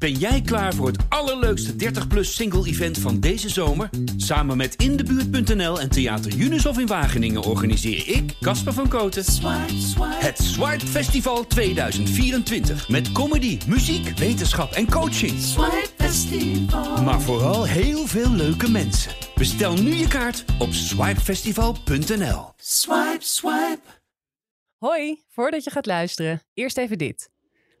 Ben jij klaar voor het allerleukste 30-plus single-event van deze zomer? Samen met Indebuurt.nl en Theater Junushof in Wageningen organiseer ik, Casper van Koten, het Swipe Festival 2024. Met comedy, muziek, wetenschap en coaching. Maar vooral heel veel leuke mensen. Bestel nu je kaart op swipefestival.nl. Swipe, swipe. Hoi, voordat je gaat luisteren, eerst even dit.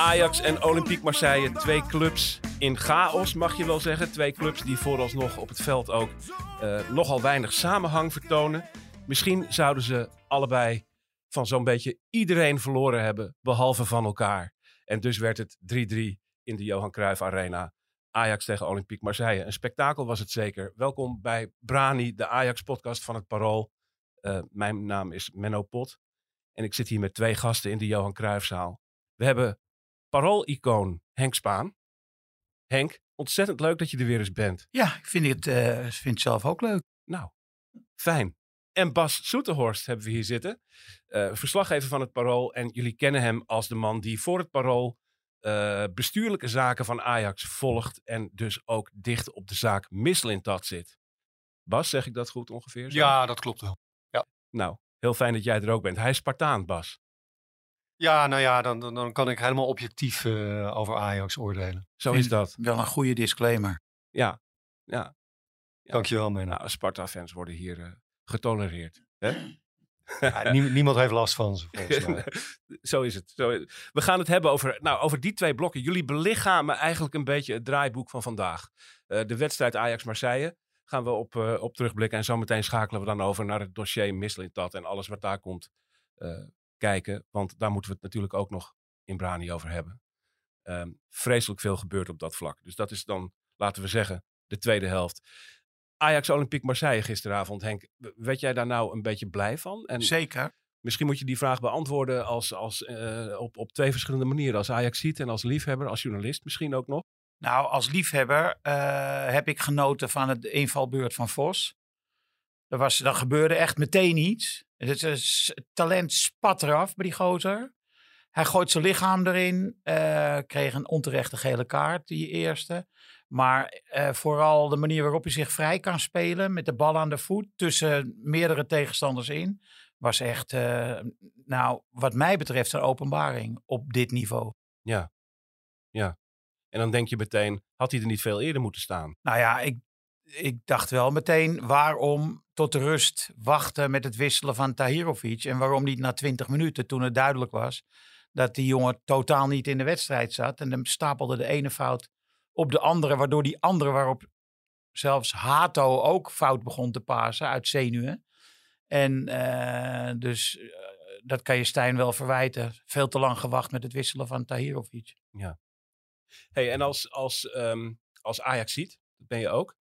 Ajax en Olympique Marseille, twee clubs in chaos, mag je wel zeggen. Twee clubs die vooralsnog op het veld ook eh, nogal weinig samenhang vertonen. Misschien zouden ze allebei van zo'n beetje iedereen verloren hebben, behalve van elkaar. En dus werd het 3-3 in de Johan Cruijff Arena. Ajax tegen Olympique Marseille. Een spektakel was het zeker. Welkom bij Brani, de Ajax-podcast van het Parool. Eh, mijn naam is Menno Pot. En ik zit hier met twee gasten in de Johan Cruijffzaal. We hebben Parool-icoon Henk Spaan. Henk, ontzettend leuk dat je er weer eens bent. Ja, ik vind het, eh, vind het zelf ook leuk. Nou, fijn. En Bas Soeterhorst hebben we hier zitten. eh, verslaggever van het Parool. En jullie kennen hem als de man die voor het Parool eh, bestuurlijke zaken van Ajax volgt. En dus ook dicht op de zaak Misselintat zit. Bas, zeg ik dat goed ongeveer? zo? Ja, dat klopt wel. Nou, heel fijn dat jij er ook bent. Hij is Spartaan, Bas. Ja, nou ja, dan, dan, dan kan ik helemaal objectief eh, over Ajax oordelen. Zo is dat. Wel een goede disclaimer. Ja, ja. Ja. Dankjewel, Menno. Nou, Sparta-fans worden hier eh, getolereerd. Hè? Ja, nie- niemand heeft last van ze, volgens mij. Zo is het. Zo is het. We gaan het hebben over, nou, over die twee blokken. Jullie belichamen eigenlijk een beetje het draaiboek van vandaag. Eh, de wedstrijd Ajax-Marseille gaan we op, eh, op terugblikken. En zometeen schakelen we dan over naar het dossier Misselintat en alles wat daar komt eh, kijken. Want daar moeten we het natuurlijk ook nog in Brani over hebben. Ehm, vreselijk veel gebeurt op dat vlak. Dus dat is dan, laten we zeggen, de tweede helft. Ajax Olympique Marseille gisteravond. Henk, werd jij daar nou een beetje blij van? En Zeker. Misschien moet je die vraag beantwoorden als, als, eh, op, op twee verschillende manieren. Als Ajax ziet en als liefhebber, als journalist misschien ook nog. Nou, als liefhebber eh, heb ik genoten van het invalbeurt van Vos. Er, was, er gebeurde echt meteen iets. Het, is- het talent spat eraf bij die gozer. Hij gooit zijn lichaam erin. eh, kreeg een onterechte gele kaart, die eerste. Maar eh, vooral de manier waarop hij zich vrij kan spelen met de bal aan de voet tussen meerdere tegenstanders in. Was echt, eh, nou, wat mij betreft, een openbaring op dit niveau. Ja. ja. En dan denk je meteen, had hij er niet veel eerder moeten staan? Nou ja, ik, ik dacht wel meteen waarom tot rust wachten met het wisselen van Tahirovic. En waarom niet na 20 minuten toen het duidelijk was dat die jongen totaal niet in de wedstrijd zat. En dan stapelde de ene fout op de andere, waardoor die andere waarop zelfs Hato ook fout begon te pasen uit zenuwen. En eh, dus eh, dat kan je Stijn wel verwijten. Veel te lang gewacht met het wisselen van Tahirovic. Hey, en als, als, ehm, als Ajax ziet, dat ben je ook.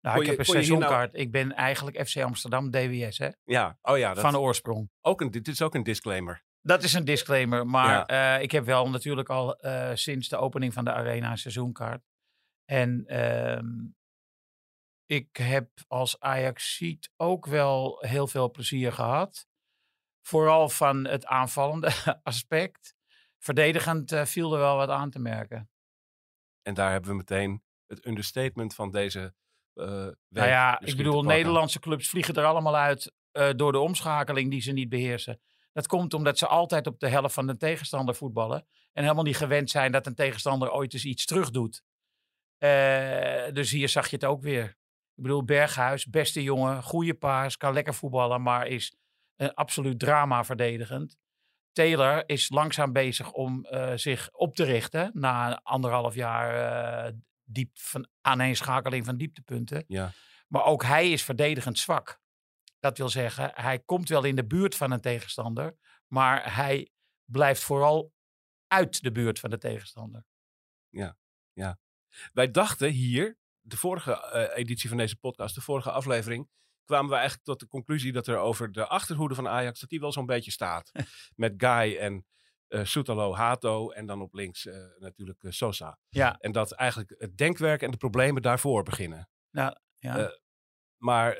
Nou, ik heb een nou- seizoenkaart. Ik ben eigenlijk FC Amsterdam DWS, hè? Ja, oh ja, dat, Van de oorsprong. ook een, dit is ook een disclaimer. Dat is een disclaimer. Maar eh, ik heb wel natuurlijk al eh, sinds de opening van de Arena een seizoenkaart. En ehm, ik heb als Ajax ziet ook wel heel veel plezier gehad. Vooral van het aanvallende aspect. Verdedigend eh, viel er wel wat aan te merken. En daar hebben we meteen het understatement van deze Nou ja, ik bedoel. Nederlandse clubs vliegen er allemaal uit eh, door de omschakeling die ze niet beheersen. Dat komt omdat ze altijd op de helft van de tegenstander voetballen. En helemaal niet gewend zijn dat een tegenstander ooit eens iets terug doet. Eh, dus hier zag je het ook weer. Ik bedoel, Berghuis, beste jongen, goede paas, kan lekker voetballen, maar is een absoluut drama verdedigend. Taylor is langzaam bezig om eh, zich op te richten na anderhalf jaar eh, diep van aaneenschakeling van dieptepunten. Ja. Maar ook hij is verdedigend zwak. Dat wil zeggen, hij komt wel in de buurt van een tegenstander, maar hij blijft vooral uit de buurt van de tegenstander. Wij dachten hier, de vorige eh, editie van deze podcast, de vorige aflevering, kwamen we eigenlijk tot de conclusie dat er over de achterhoede van Ajax, dat die wel zo'n beetje staat. Met Guy en eh Soetalo, Hato en dan op links eh, natuurlijk eh, Sosa. Ja, En dat eigenlijk het denkwerk en de problemen daarvoor beginnen. ja. Maar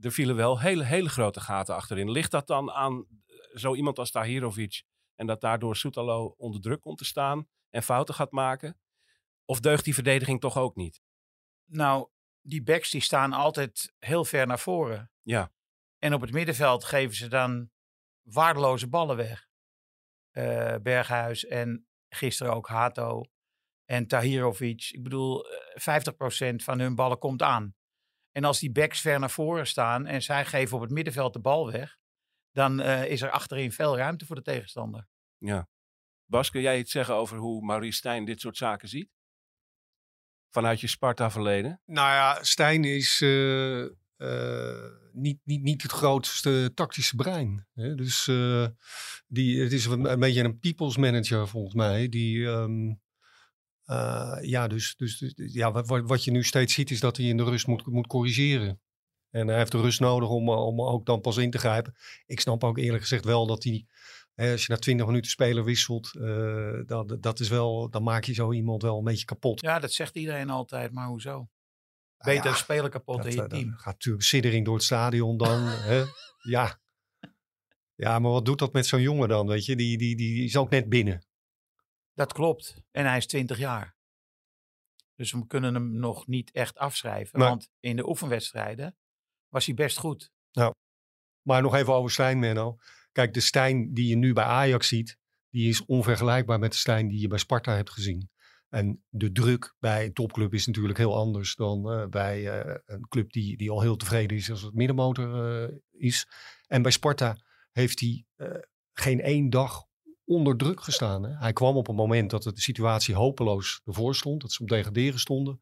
er vielen wel hele, hele grote gaten achterin. Ligt dat dan aan zo iemand als Tahirovic en dat daardoor Soetalo onder druk komt te staan en fouten gaat maken? Of deugt die verdediging toch ook niet? nou, die backs die staan altijd heel ver naar voren. Ja. En op het middenveld geven ze dan waardeloze ballen weg. Eh, Berghuis en gisteren ook Hato en Tahirovic. Ik bedoel, eh, 50% van hun ballen komt aan. En als die backs ver naar voren staan en zij geven op het middenveld de bal weg, dan eh, is er achterin veel ruimte voor de tegenstander. Ja. Bas, kun jij iets zeggen over hoe Maurice Stijn dit soort zaken ziet? Vanuit je Sparta-verleden? Nou ja, Stijn is eh, eh, niet, niet, niet het grootste tactische brein. Hè? Dus eh, die, het is een, beetje een people's manager volgens mij. Die, ehm, eh, ja, dus, dus, dus ja, wat, wat- je nu steeds ziet is dat hij in de rust moet, moet corrigeren. En hij heeft de rust nodig om, eh, om ook dan pas in te grijpen. Ik snap ook eerlijk gezegd wel dat hij, hè, als je na 20 minuten speler wisselt, dat, dat is wel, dan maak je zo iemand wel een beetje kapot. Ja, dat zegt iedereen altijd, maar hoezo? Nou Beter ja, een speler kapot Dat, in je eh, team. gaat natuurlijk siddering door het stadion dan. hè? Ja. ja, maar wat doet dat met zo'n jongen dan? Weet je, die, die, die is ook net binnen. Dat klopt. En hij is 20 jaar. Dus we kunnen hem nog niet echt afschrijven. Want in de oefenwedstrijden was hij best goed. Maar nog even over Stijn, Menno. Kijk, de Stijn die je nu bij Ajax ziet, die is onvergelijkbaar met de Stijn die je bij Sparta hebt gezien. En de druk bij een topclub is natuurlijk heel anders dan eh, bij eh, een club die, die al heel tevreden is als het middenmotor eh, is. En bij Sparta heeft hij geen één dag onder druk gestaan. Hè? Hij kwam op een moment dat de situatie hopeloos ervoor stond, dat ze op degraderen stonden.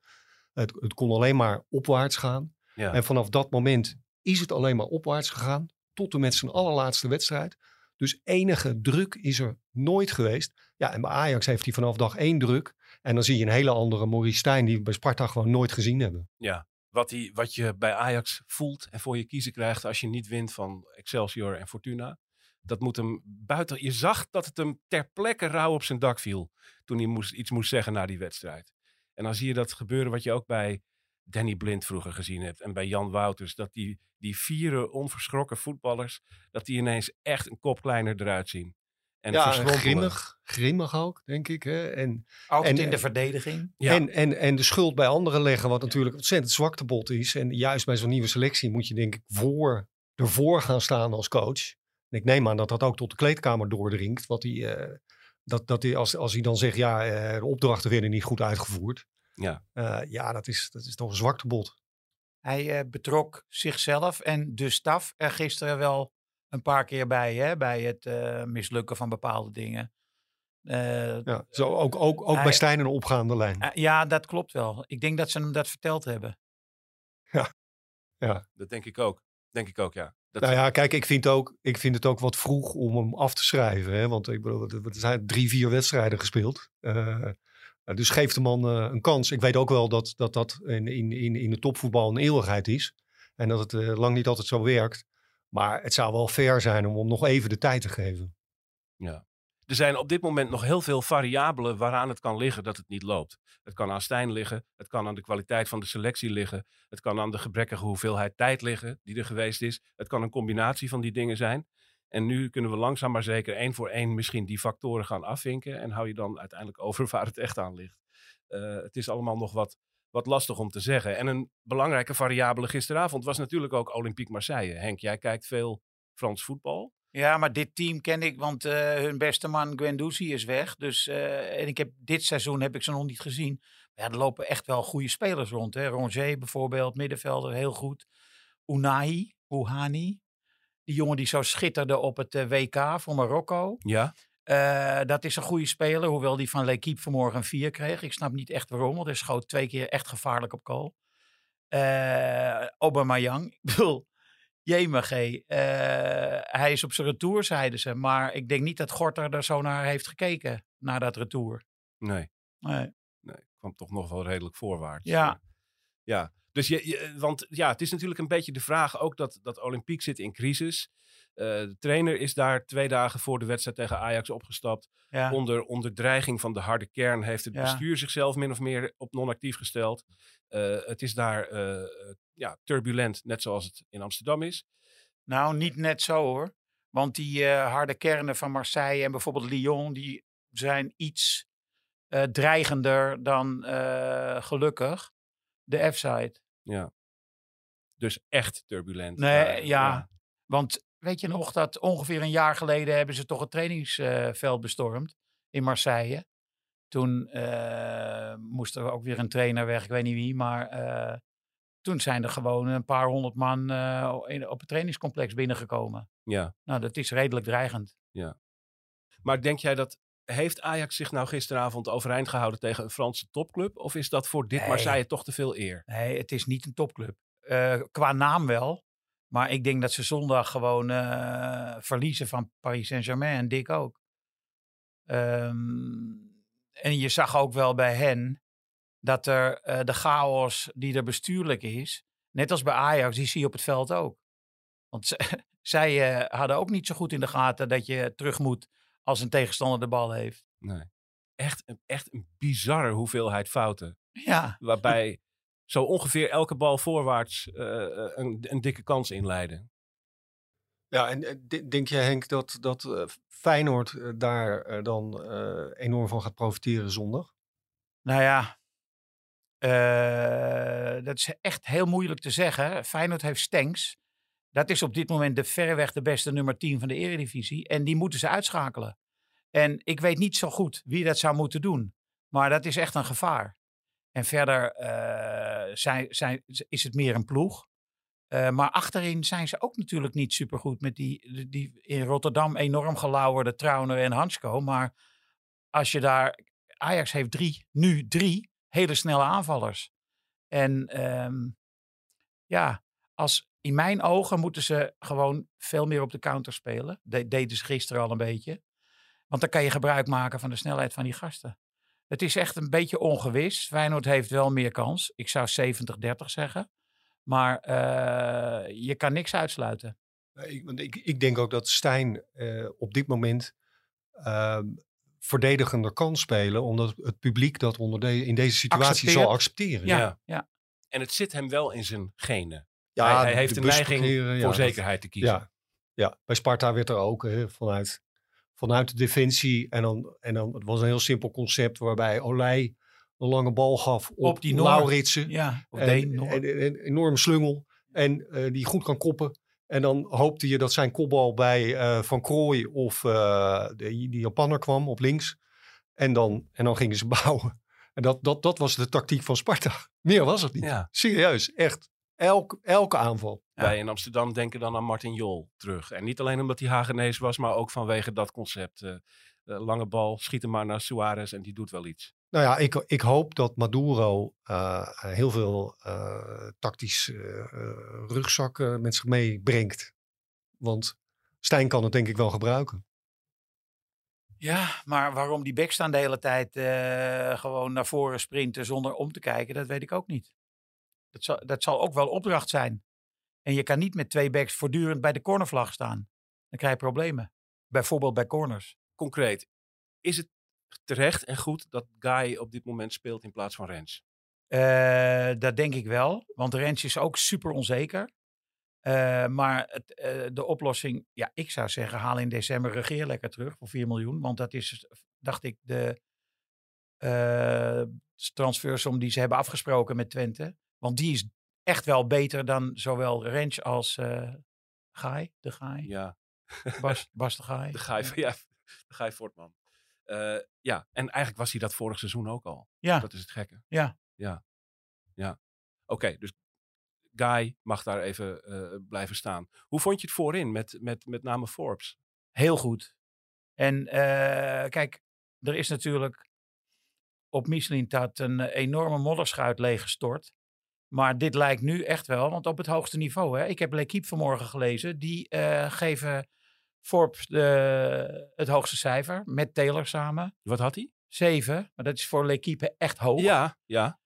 Het, het kon alleen maar opwaarts gaan. Ja. En vanaf dat moment is het alleen maar opwaarts gegaan. Tot en met zijn allerlaatste wedstrijd. Dus enige druk is er nooit geweest. Ja, en bij Ajax heeft hij vanaf dag één druk. En dan zie je een hele andere Maurice Stijn die we bij Sparta gewoon nooit gezien hebben. Ja. Wat, die, wat je bij Ajax voelt en voor je kiezen krijgt als je niet wint van Excelsior en Fortuna. Dat moet hem buiten. Je zag dat het hem ter plekke rauw op zijn dak viel. Toen hij moest, iets moest zeggen na die wedstrijd. En dan zie je dat gebeuren wat je ook bij Danny Blind vroeger gezien hebt. En bij Jan Wouters. Dat die, die vieren onverschrokken voetballers. Dat die ineens echt een kop kleiner eruit zien. En ja, grimmig. Grimmig ook, denk ik. Hè? En, Altijd En, in de verdediging. Ja. en, en, en de schuld bij anderen leggen, wat natuurlijk een ontzettend zwaktebod is. En juist bij zo'n nieuwe selectie moet je denk ik voor, ervoor gaan staan als coach. En ik neem aan dat dat ook tot de kleedkamer doordringt. Wat hij, eh, dat, dat hij, als, als hij dan zegt, ja, eh, de opdrachten werden niet goed uitgevoerd. Ja. Eh, ja, dat is, dat is toch een zwaktebod. Hij eh, betrok zichzelf en de staf er gisteren wel een paar keer bij. Hè, bij het eh, mislukken van bepaalde dingen. Eh, Ja, zo ook, ook, ook Hij- bij Stijn een opgaande lijn. eh, ja, dat klopt wel. Ik denk dat ze hem dat verteld hebben. Dat denk ik ook. Denk ik ook, ja. Dat, Nou ja, kijk, ik vind, ook, ik vind het ook wat vroeg om hem af te schrijven. Hè? Want ik bedoel, er zijn drie, vier wedstrijden gespeeld. Eh, dus geef de man eh, een kans. Ik weet ook wel dat dat, dat in, in, in, in de topvoetbal een eeuwigheid is. En dat het eh, lang niet altijd zo werkt. Maar het zou wel fair zijn om hem nog even de tijd te geven. Ja. Er zijn op dit moment nog heel veel variabelen waaraan het kan liggen dat het niet loopt. Het kan aan Stijn liggen, het kan aan de kwaliteit van de selectie liggen, het kan aan de gebrekkige hoeveelheid tijd liggen die er geweest is. Het kan een combinatie van die dingen zijn. En nu kunnen we langzaam maar zeker één voor één misschien die factoren gaan afvinken en hou je dan uiteindelijk over waar het echt aan ligt. Eh, het is allemaal nog wat, wat lastig om te zeggen. En een belangrijke variabele gisteravond was natuurlijk ook Olympique Marseille. Henk, jij kijkt veel Frans voetbal. Ja, maar dit team ken ik, want eh, hun beste man Guendouzi is weg. Dus, eh, en ik heb, dit seizoen heb ik ze nog niet gezien. Maar ja, er lopen echt wel goede spelers rond. Hè? Rongier bijvoorbeeld, middenvelder, heel goed. Unai, Ouhani. Die jongen die zo schitterde op het eh, WK voor Marokko. Ja, Eh, dat is een goede speler, hoewel die van L'Equipe vanmorgen een 4 kreeg. Ik snap niet echt waarom, want hij schoot twee keer echt gevaarlijk op goal. Eh Aubameyang, ik bedoel, jemig, eh hij is op zijn retour, zeiden ze. Maar ik denk niet dat Gorter er zo naar heeft gekeken, naar dat retour. nee. Nee. Nee, kwam toch nog wel redelijk voorwaarts. Ja. Ja, dus je, je- want ja, het is natuurlijk een beetje de vraag ook dat, dat Olympiek zit in crisis. Eh, de trainer is daar twee dagen voor de wedstrijd tegen Ajax opgestapt. Ja. Onder, onder dreiging van de harde kern heeft het Ja. bestuur zichzelf min of meer op non-actief gesteld. Eh, het is daar eh, ja, turbulent, net zoals het in Amsterdam is. Nou, niet net zo hoor. Want die harde kernen van Marseille en bijvoorbeeld Lyon, die zijn iets dreigender dan gelukkig de F-side. Ja. Dus echt turbulent. Nee, ja. Want weet je nog dat ongeveer een jaar geleden hebben ze toch het trainingsveld bestormd in Marseille. Toen eh, moest er ook weer een trainer weg, ik weet niet wie, maar eh, toen zijn er gewoon een paar honderd man eh, in- op het trainingscomplex binnengekomen. Ja. Nou, dat is redelijk dreigend. Maar denk jij dat. Heeft Ajax zich nou gisteravond overeind gehouden tegen een Franse topclub? Of is dat voor dit Nee. Marseille toch te veel eer? Nee, het is niet een topclub. Qua naam wel. Maar ik denk dat ze zondag gewoon eh, verliezen van Paris Saint-Germain en Dick ook. Ehm, en je zag ook wel bij hen dat er eh, de chaos die er bestuurlijk is, net als bij Ajax, die zie je op het veld ook. Want zij eh, hadden ook niet zo goed in de gaten dat je terug moet als een tegenstander de bal heeft. Nee. Echt, een- echt een bizarre hoeveelheid fouten. Ja, Waarbij zo ongeveer elke bal voorwaarts eh, eh, een, een dikke kans inleiden. Ja, en eh, de- denk jij Henk dat, dat Feyenoord daar dan eh, enorm van gaat profiteren zondag? Nou ja, eh, dat is echt heel moeilijk te zeggen. Feyenoord heeft Stenks. Dat is op dit moment de verreweg de beste nummer 10 van de eredivisie. En die moeten ze uitschakelen. En ik weet niet zo goed wie dat zou moeten doen. Maar dat is echt een gevaar. En verder eh, is het meer een ploeg. Eh, maar achterin zijn ze ook natuurlijk niet supergoed met die, die in Rotterdam enorm gelauwerde Trauner en Hansko. Maar als je daar Ajax heeft drie, nu drie hele snelle aanvallers. En ehm, ja, als, in mijn ogen moeten ze gewoon veel meer op de counter spelen. Dat deden ze gisteren al een beetje. Want dan kan je gebruik maken van de snelheid van die gasten. Het is echt een beetje ongewis. Feyenoord heeft wel meer kans. Ik zou 70-30 zeggen. Maar eh, je kan niks uitsluiten. Nee, Ik, want ik, ik denk ook dat Stijn eh, op dit moment ehm, verdedigender kan spelen. Omdat het publiek dat onder de, in deze situatie zal accepteren. Ja, Ja. ja. En het zit hem wel in zijn genen. Ja, hij, heeft de een neiging ja, voor zekerheid te kiezen. Ja, ja, bij Sparta werd er ook hè, vanuit, vanuit de defensie. En dan, en dan het was een heel simpel concept waarbij Olij een lange bal gaf op, Op die. Lauritsen. ja. Of En, een enorme slungel. En eh, die goed kan koppen. En dan hoopte je dat zijn kopbal bij eh, Van Krooij of eh, de, die Japanner kwam op links. En dan, en dan gingen ze bouwen. En dat, dat, dat was de tactiek van Sparta. Meer was het niet. Ja. Serieus, echt. Elk, elke aanval. Wij in Amsterdam denken dan aan Martin Jol terug. En niet alleen omdat hij Hagenees was, maar ook vanwege dat concept. eh, eh, lange bal, schiet hem maar naar Suarez en die doet wel iets. Nou ja, ik, ik hoop dat Maduro eh, heel veel eh, tactisch rugzak eh, met zich meebrengt. Want Stijn kan het denk ik wel gebruiken. Ja, maar waarom die bek staan de hele tijd eh, gewoon naar voren sprinten zonder om te kijken, dat weet ik ook niet. Dat zal, dat zal ook wel opdracht zijn. En je kan niet met twee backs voortdurend bij de cornervlag staan. Dan krijg je problemen. Bijvoorbeeld bij corners. Concreet, is het terecht en goed dat Guy op dit moment speelt in plaats van Rens? Eh, dat denk ik wel, want Rens is ook super onzeker. Eh, maar het, eh, de oplossing, ja, ik zou zeggen, haal in december regeer lekker terug voor 4 miljoen. Want dat is, dacht ik, de transfersom die ze hebben afgesproken met Twente. Want die is echt wel beter dan zowel Rens als eh Gaai, de Gaai. Ja, Bas, Bas de Gaai. De Gaai, ja, de Gaai Fortman. Eh, ja, en eigenlijk was hij dat vorig seizoen ook al. Ja. Dat is het gekke. Ja. Ja. Ja. Oké, dus Guy mag daar even eh, blijven staan. Hoe vond je het voorin met, met, met name Forbes? Heel goed. En kijk, er is natuurlijk op Michelin-Tat een eh, enorme modderschuit leeggestort. Maar dit lijkt nu echt wel, want op het hoogste niveau. Hè? Ik heb L'Equipe vanmorgen gelezen. Die eh, geven Forbes de, het hoogste cijfer met Taylor samen. Wat had hij? Zeven, maar dat is voor L'Equipe echt hoog. Ja, ja.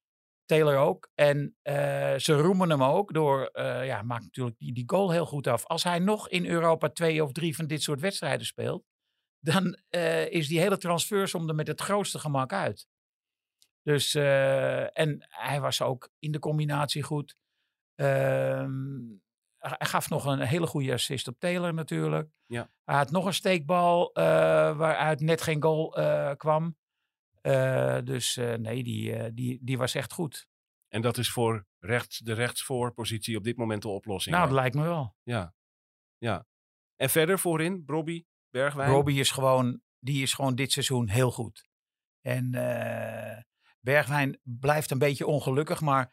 Taylor ook. En eh, ze roemen hem ook door, eh ja, maakt natuurlijk die, die goal heel goed af. Als hij nog in Europa twee of drie van dit soort wedstrijden speelt, dan is die hele transfersom er met het grootste gemak uit. Dus, eh, en hij was ook in de combinatie goed. Ehm, hij gaf nog een hele goede assist op Taylor natuurlijk. Ja. Hij had nog een steekbal eh, waaruit net geen goal eh, kwam. Dus nee, die, die, die was echt goed. En dat is voor rechts, de rechtsvoorpositie op dit moment de oplossing. Nou, dat lijkt me wel. Ja. ja. En verder voorin, Robbie, Bergwijn. Robbie is gewoon, die is gewoon dit seizoen heel goed. En Bergwijn blijft een beetje ongelukkig, maar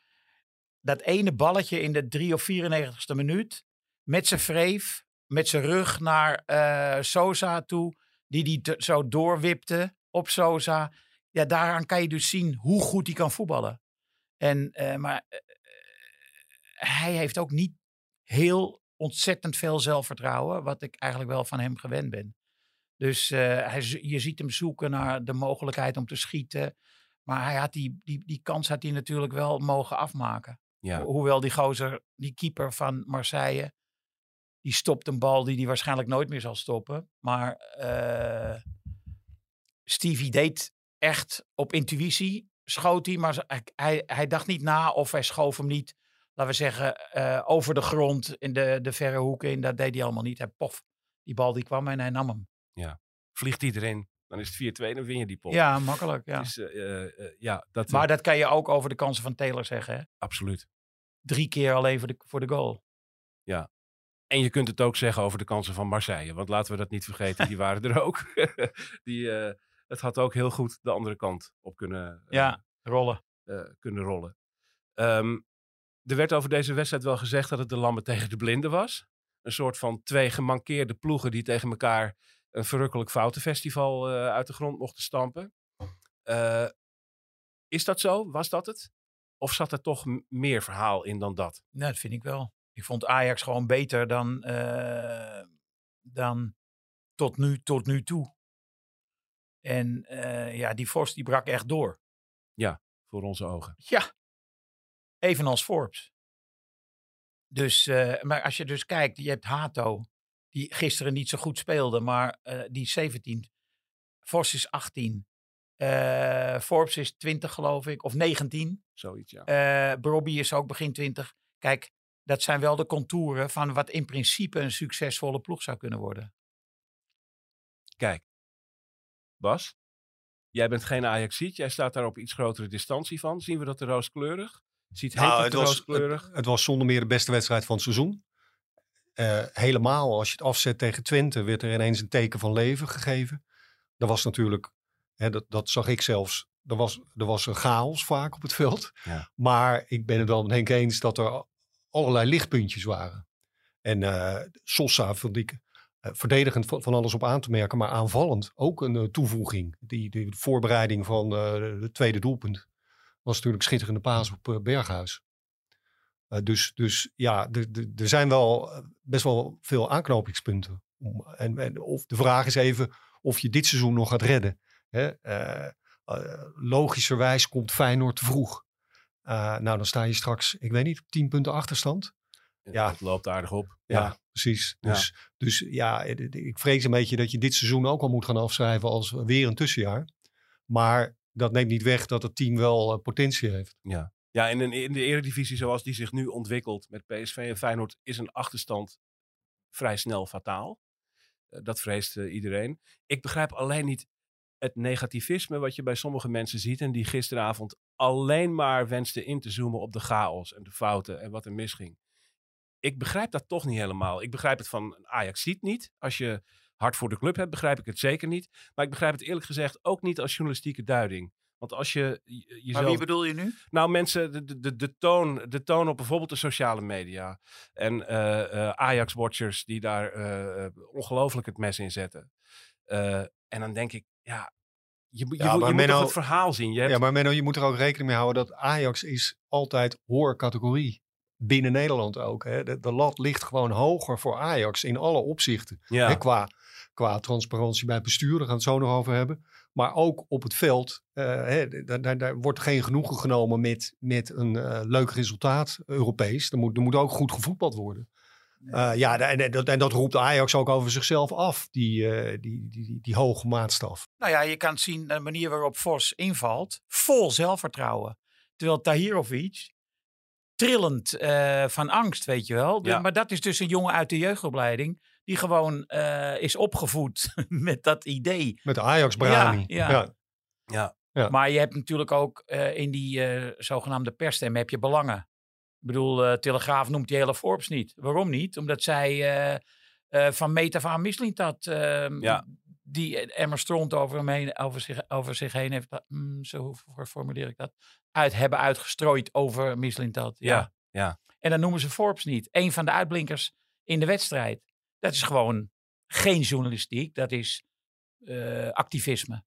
dat ene balletje in de 3 of 94ste minuut, met zijn vreef, met zijn rug naar eh, Sosa toe, die die zo doorwipte op Sosa. Ja, daaraan kan je dus zien hoe goed hij kan voetballen. En, eh, maar eh, hij heeft ook niet heel ontzettend veel zelfvertrouwen, wat ik eigenlijk wel van hem gewend ben. Dus hij, je ziet hem zoeken naar de mogelijkheid om te schieten. Maar hij had die, die, die kans had hij natuurlijk wel mogen afmaken. Ja. Ho- Hoewel die gozer, die keeper van Marseille, die stopt een bal die hij waarschijnlijk nooit meer zal stoppen. Maar eh, Stevie deed echt op intuïtie, schoot hij, maar hij, hij, hij dacht niet na of hij schoof hem niet, laten we zeggen, eh, over de grond in de, de verre hoeken in. Dat deed hij allemaal niet. Hij pof, die bal die kwam en hij nam hem. Vliegt hij erin, dan is het 4-2, dan win je die pot. Ja, makkelijk. Ja. Dus, eh, eh, eh, ja, dat Maar dat kan je ook over de kansen van Taylor zeggen. Hè? absoluut. Drie keer alleen voor de, voor de goal. En je kunt het ook zeggen over de kansen van Marseille. Want laten we dat niet vergeten, die waren er ook. die, het had ook heel goed de andere kant op kunnen, eh, Ja, rollen. kunnen rollen. Ehm, er werd over deze wedstrijd wel gezegd dat het de lammen tegen de blinden was. Een soort van twee gemankeerde ploegen die tegen elkaar een verrukkelijk foutenfestival eh, uit de grond mochten stampen. Eh, is dat zo? Was dat het? Of zat er toch meer verhaal in dan dat? Nou, dat vind ik wel. Ik vond Ajax gewoon beter dan, eh, dan tot, nu, tot nu toe. En ja, die Vos die brak echt door. Voor onze ogen. Ja, evenals Forbes. Dus, maar als je dus kijkt, je hebt Hato, die gisteren niet zo goed speelde, maar eh, die is 17. Vos is 18. Eh, Forbes is 20, geloof ik, of 19. Zoiets, ja. Eh Robbie is ook begin 20. Kijk, dat zijn wel de contouren van wat in principe een succesvolle ploeg zou kunnen worden. Kijk, Bas, jij bent geen Ajaxiet. Jij staat daar op iets grotere distantie van. Zien we dat er rooskleurig? Ziet Nou, het, was, rooskleurig? het, het was zonder meer de beste wedstrijd van het seizoen. Eh, helemaal, als je het afzet tegen Twente, werd er ineens een teken van leven gegeven. Er was natuurlijk, hè, dat, dat zag ik zelfs, er was, er was een chaos vaak op het veld. Ja. Maar ik ben het wel met Henk eens dat er allerlei lichtpuntjes waren. En eh Sosa vond ik eh, verdedigend van, van alles op aan te merken, maar aanvallend ook een toevoeging. Die, die voorbereiding van het tweede doelpunt was natuurlijk schitterende paas op Berghuis. Eh, dus, dus ja, er- zijn wel eh, best wel veel aanknopingspunten. En, en of de vraag is even of je dit seizoen nog gaat redden. Hè? Eh, logischerwijs komt Feyenoord te vroeg. Nou, dan sta je straks, ik weet niet, op 10 punten achterstand. ja. Het loopt aardig op. Ja, precies. Ja. Dus, dus ja, ik vrees een beetje dat je dit seizoen ook al moet gaan afschrijven als weer een tussenjaar. Maar dat neemt niet weg dat het team wel potentie heeft. Ja, ja in de eredivisie zoals die zich nu ontwikkelt met PSV en Feyenoord is een achterstand vrij snel fataal. Eh, dat vreest eh, iedereen. Ik begrijp alleen niet het negativisme wat je bij sommige mensen ziet en die gisteravond alleen maar wensten in te zoomen op de chaos en de fouten en wat er misging. ik begrijp dat toch niet helemaal. Ik begrijp het van Ajax ziet niet. Als je hard voor de club hebt, begrijp ik het zeker niet. Maar ik begrijp het eerlijk gezegd ook niet als journalistieke duiding. Want als je je- jezelf... Maar wie bedoel je nu? Nou, mensen, de, de- de, toon, de toon op bijvoorbeeld de sociale media. En eh, eh, Ajax-watchers die daar eh, ongelooflijk het mes in zetten. En dan denk ik, ja, je, moet- je, Ja, je moet Menno- toch het verhaal zien. Je hebt, Ja, maar Menno, je moet er ook rekening mee houden dat Ajax is altijd hoorcategorie. Binnen Nederland ook. Hè. De, de lat ligt gewoon hoger voor Ajax in alle opzichten. ja, Hè, qua, qua transparantie bij bestuur, daar gaan we het zo nog over hebben. Maar ook op het veld, eh, hè, daar, daar, daar wordt geen genoegen genomen met, met een eh, leuk resultaat, Europees. Er moet, er moet ook goed gevoetbald worden. Eh, ja, en, en, dat, en dat roept Ajax ook over zichzelf af, die, eh, die, die, die, die hoge maatstaf. Nou ja, je kan zien de manier waarop Vos invalt. Vol zelfvertrouwen. Terwijl Tahirovic trillend eh, van angst, weet je wel. Ja. Maar dat is dus een jongen uit de jeugdopleiding. Die gewoon eh, is opgevoed met dat idee. Met de Ajax-Brani. Ja, ja. ja, Maar je hebt natuurlijk ook eh, in die eh, zogenaamde persstem heb je belangen. Ik bedoel, eh, Telegraaf noemt die hele Forbes niet. Waarom niet? Omdat zij eh, eh, van meet af aan Mislintat ehm, Ja. die emmer stront over, hem heen, over, zich, over zich heen heeft, mm, zo formuleer ik dat, uit, hebben uitgestrooid over Mislintat. Ja. Ja, ja. En dan noemen ze Forbes niet. Een van de uitblinkers in de wedstrijd. Dat is gewoon geen journalistiek, dat is eh, activisme.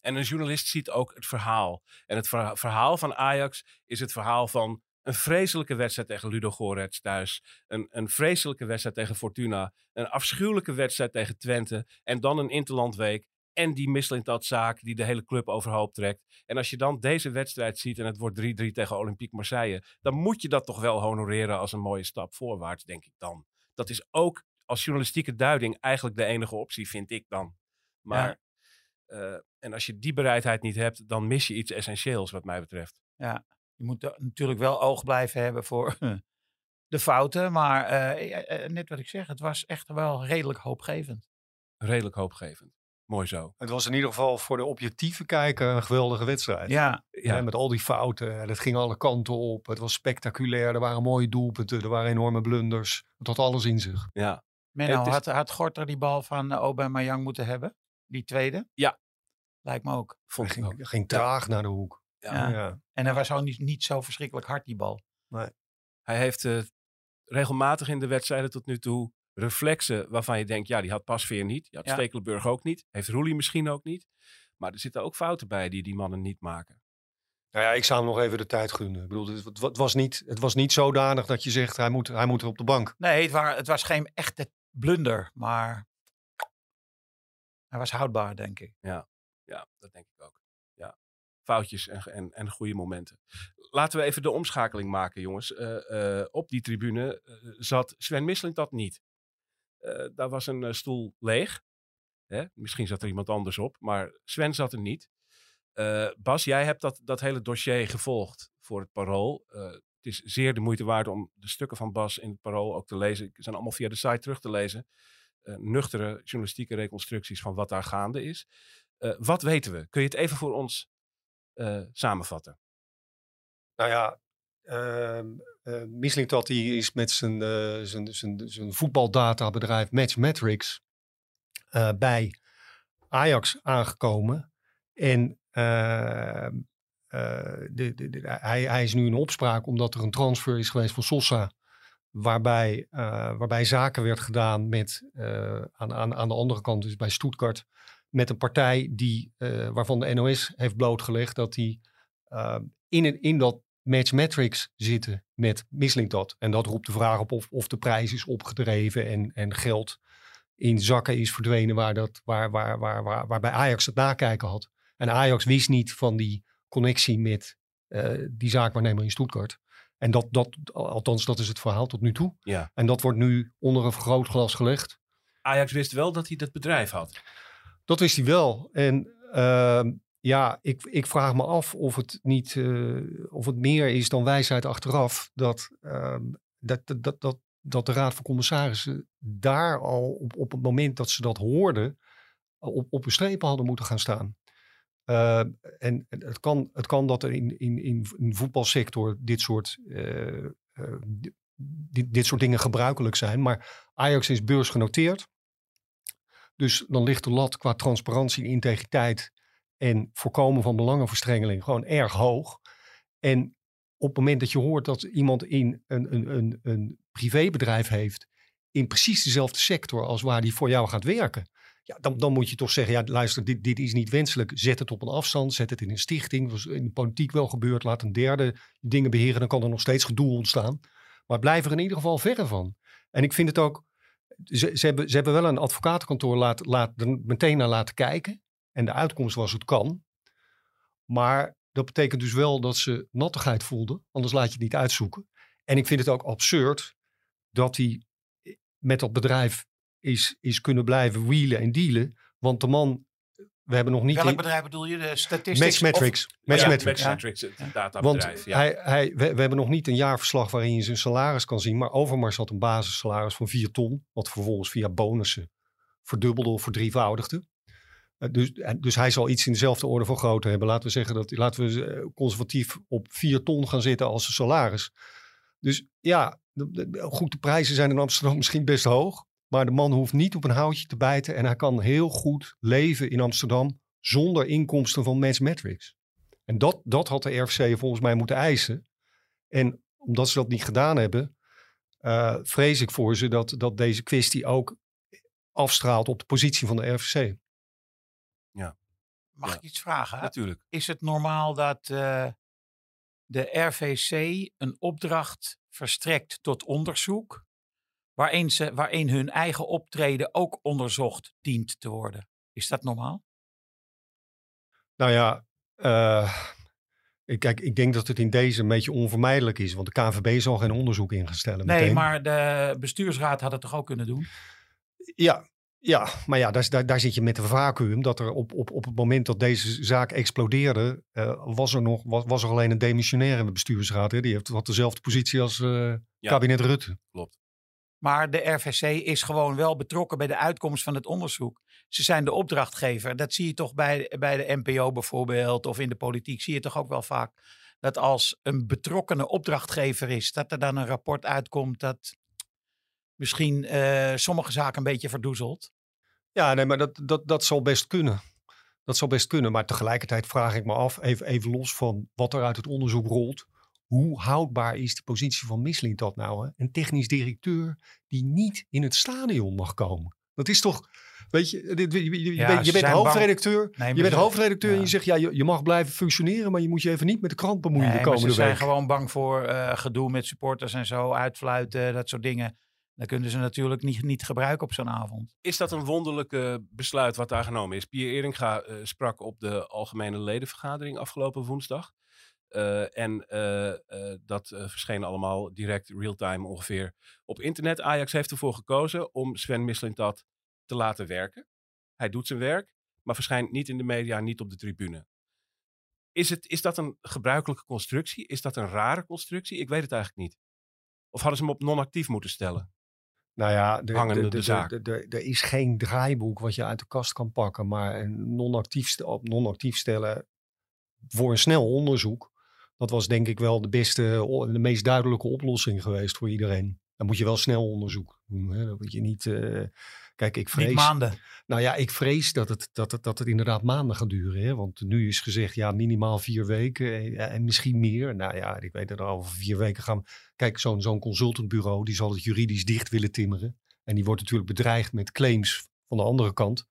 En een journalist ziet ook het verhaal. En het verha- verhaal van Ajax is het verhaal van een vreselijke wedstrijd tegen Ludo Gorets thuis. Een, een vreselijke wedstrijd tegen Fortuna. Een afschuwelijke wedstrijd tegen Twente. En dan een interlandweek. En die Mislintat-zaak die de hele club overhoop trekt. En als je dan deze wedstrijd ziet en het wordt 3-3 tegen Olympique Marseille. Dan moet je dat toch wel honoreren als een mooie stap voorwaarts, denk ik dan. Dat is ook als journalistieke duiding eigenlijk de enige optie, vind ik dan. Maar Ja. eh, en als je die bereidheid niet hebt, dan mis je iets essentieels, wat mij betreft. Je moet natuurlijk wel oog blijven hebben voor de fouten. Maar eh, eh, net wat ik zeg, het was echt wel redelijk hoopgevend. Redelijk hoopgevend. Mooi zo. Het was in ieder geval voor de objectieve kijker een geweldige wedstrijd. Ja, Ja. met al die fouten. En Het ging alle kanten op. Het was spectaculair. Er waren mooie doelpunten. Er waren enorme blunders. Het had alles in zich. Ja, Menno, is- had, had Gorter die bal van uh, Aubameyang moeten hebben? Die tweede? Ja. Lijkt me ook. Het vond ik ook. ging, ging traag naar de hoek. Ja. Ja. En hij was ook niet, niet zo verschrikkelijk hard, die bal. Hij heeft eh, regelmatig in de wedstrijden tot nu toe reflexen waarvan je denkt, ja, die had Pasveer niet. Die had Ja. Stekelenburg ook niet. Heeft Roelie misschien ook niet. Maar er zitten ook fouten bij die die mannen niet maken. Nou ja, ik zou hem nog even de tijd gunnen. Ik bedoel, het, het was niet, het was niet zodanig dat je zegt, hij moet, hij moet er op de bank. Nee, het, het was geen echte blunder, maar hij was houdbaar, denk ik. Ja, dat denk ik ook. Ja. Foutjes en, en, en goede momenten. Laten we even de omschakeling maken, jongens. Eh, eh, op die tribune eh, zat Sven Misling dat niet. Eh, daar was een eh, stoel leeg. Hè? Misschien zat er iemand anders op, maar Sven zat er niet. Eh, Bas, jij hebt dat, dat hele dossier gevolgd voor het Parool. Het is zeer de moeite waard om de stukken van Bas in het Parool ook te lezen. Ze zijn allemaal via de site terug te lezen. Nuchtere journalistieke reconstructies van wat daar gaande is. Wat weten we? Kun je het even voor ons samenvatten? Nou ja, ehm eh, Mislintat die is met zijn, eh, zijn, zijn, zijn voetbaldatabedrijf Matchmetrics eh, bij Ajax aangekomen. En ehm, eh, de, de, hij, hij is nu in opspraak omdat er een transfer is geweest van Sosa. Waarbij, waarbij zaken werd gedaan met, aan, aan, aan de andere kant, dus bij Stuttgart, met een partij die, waarvan de NOS heeft blootgelegd dat die eh, in, in dat matchmetrics zitten met Mislintat. En dat roept de vraag op of, of de prijs is opgedreven en, en geld in zakken is verdwenen waar dat, waar, waar, waar, waar, waarbij Ajax het nakijken had. En Ajax wist niet van die connectie met eh, die zaakwaarnemer in Stuttgart. En dat, dat, althans, dat is het verhaal tot nu toe. Ja. En dat wordt nu onder een vergrootglas gelegd. Ajax wist wel dat hij dat bedrijf had. Dat wist hij wel. En ehm, ja, ik, ik vraag me af of het niet, eh, of het meer is dan wijsheid achteraf. Dat, ehm, dat, dat, dat, dat, de Raad van Commissarissen daar al op, op het moment dat ze dat hoorden, op, op hun strepen hadden moeten gaan staan. Uh, en het kan, het kan dat er in, in, in, voetbalsector dit soort uh, uh, dit, dit soort dingen gebruikelijk zijn. Maar Ajax is beursgenoteerd. Dus dan ligt de lat qua transparantie, integriteit en voorkomen van belangenverstrengeling gewoon erg hoog. En op het moment dat je hoort dat iemand in een, een, een, een privébedrijf heeft, in precies dezelfde sector als waar die voor jou gaat werken. Ja, dan, dan moet je toch zeggen, ja, luister, dit, dit is niet wenselijk. Zet het op een afstand, zet het in een stichting. Was in de politiek wel gebeurd. Laat een derde dingen beheren, dan kan er nog steeds gedoe ontstaan. Maar blijf er in ieder geval verre van. En ik vind het ook, ze, ze, hebben, ze hebben wel een advocatenkantoor laat, laat, meteen naar laten kijken. En de uitkomst was het kan. Maar dat betekent dus wel dat ze nattigheid voelden. Anders laat je het niet uitzoeken. En ik vind het ook absurd dat hij met dat bedrijf is, is kunnen blijven wheelen en dealen. Want de man, we hebben nog niet... Welk in- bedrijf bedoel je? De statistics? Matchmetrics. of- Matchmetrics. Ja, Matchmetrics, het Want. Ja. hij, hij, we, we hebben nog niet een jaarverslag waarin je zijn salaris kan zien. Maar Overmars had een basissalaris van 4 ton. Wat vervolgens via bonussen verdubbelde of verdrievoudigde. Eh, Dus, dus hij zal iets in dezelfde orde van grootte hebben. Laten we zeggen dat laten we eh, conservatief op 4 ton gaan zitten als zijn salaris. Dus ja, de, goed, de prijzen zijn in Amsterdam misschien best hoog. Maar de man hoeft niet op een houtje te bijten. En hij kan heel goed leven in Amsterdam zonder inkomsten van Matchmetrics. En dat, dat had de RFC volgens mij moeten eisen. En omdat ze dat niet gedaan hebben, eh, vrees ik voor ze dat, dat deze kwestie ook afstraalt op de positie van de RFC. Mag Ja. ik iets vragen? Natuurlijk. Is het normaal dat eh, de RVC een opdracht verstrekt tot onderzoek, waarin, ze, waarin hun eigen optreden ook onderzocht dient te worden? Is dat normaal? Nou ja, eh, ik, kijk, ik denk dat het in deze een beetje onvermijdelijk is. Want de KVB zal geen onderzoek in gaan stellen. Nee, meteen. maar de bestuursraad had het toch ook kunnen doen? Ja, ja, maar ja, daar, daar, daar zit je met een vacuüm. Dat er op, op, op het moment dat deze zaak explodeerde, eh, was, er nog, was, was er alleen een demissionaire bestuursraad. Hè? Die heeft, had dezelfde positie als eh, Ja. kabinet Rutte. Maar de RVC is gewoon wel betrokken bij de uitkomst van het onderzoek. Ze zijn de opdrachtgever. Dat zie je toch bij, bij de NPO bijvoorbeeld, of in de politiek zie je toch ook wel vaak. Dat als een betrokkenen opdrachtgever is, dat er dan een rapport uitkomt dat misschien eh, sommige zaken een beetje verdoezelt. Ja, nee, maar dat, dat, dat zal best kunnen. Dat zal best kunnen. Maar tegelijkertijd vraag ik me af, even, even los van wat er uit het onderzoek rolt. Hoe houdbaar is de positie van Mislintat nou? Hè? Een technisch directeur die niet in het stadion mag komen. Dat is toch, weet je, dit- je, je- je Ja, bent, ze je hoofdredacteur. Nee, je bent ze- hoofdredacteur en je zegt, ja, je, je mag blijven functioneren, maar je moet je even niet met de krant bemoeien Nee, de maar ze komende zijn gewoon bang voor eh, gedoe met supporters en zo, uitfluiten, dat soort dingen. Dat kunnen ze natuurlijk niet, niet gebruiken op zo'n avond. Is dat een wonderlijke besluit wat daar genomen is? Pierre Eringa eh, sprak op de algemene ledenvergadering afgelopen woensdag. Eh, en eh, dat verscheen allemaal direct real-time ongeveer op internet. Ajax heeft ervoor gekozen om Sven Mislintat te laten werken. Hij doet zijn werk, maar verschijnt niet in de media, niet op de tribune. Is, het, is dat een gebruikelijke constructie? Is dat een rare constructie? Ik weet het eigenlijk niet. Of hadden ze hem op non-actief moeten stellen? Nou ja, er is geen draaiboek wat je uit de kast kan pakken. Maar een non-actief, op non-actief stellen voor een snel onderzoek. Dat was denk ik wel de beste, de meest duidelijke oplossing geweest voor iedereen. Dan moet je wel snel onderzoek doen. Hè? Dan moet je niet... eh, kijk, ik vrees... Niet maanden. Nou ja, ik vrees dat het, dat het, dat het inderdaad maanden gaat duren. Hè? Want nu is gezegd, ja, minimaal vier weken en, en misschien meer. Nou ja, ik weet dat er over vier weken gaan. Kijk, zo'n zo'n consultantbureau, die zal het juridisch dicht willen timmeren. En die wordt natuurlijk bedreigd met claims van de andere kant.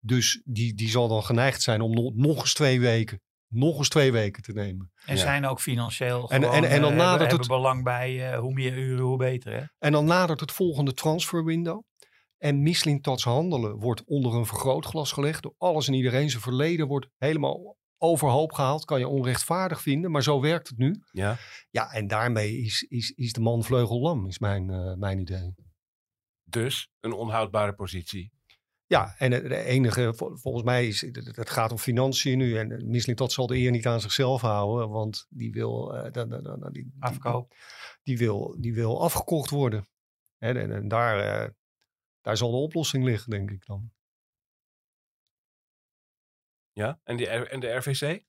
Dus die, die zal dan geneigd zijn om nog, nog eens twee weken, nog eens twee weken te nemen. En Ja. zijn ook financieel En- gewoon, en- en dan eh, nadert hebben, het- hebben belang bij eh, hoe meer uren, hoe beter. Hè? En dan nadert het volgende transferwindow. En Mislintats handelen wordt onder een vergrootglas gelegd. Door alles en iedereen. Zijn verleden wordt helemaal overhoop gehaald. Kan je onrechtvaardig vinden, maar zo werkt het nu. Ja. Ja, en daarmee is, is, is de man vleugellam, is mijn, eh, mijn idee. Dus een onhoudbare positie. Ja, en het de enige, vol- volgens mij is het, gaat om financiën nu. En Mislintat zal de eer niet aan zichzelf houden, want die wil, eh, da- da- da- da- die, Afkoop. Die, wil, die wil afgekocht worden. En, en, en daar, eh, daar zal de oplossing liggen, denk ik dan. Ja. En, die, en de RVC?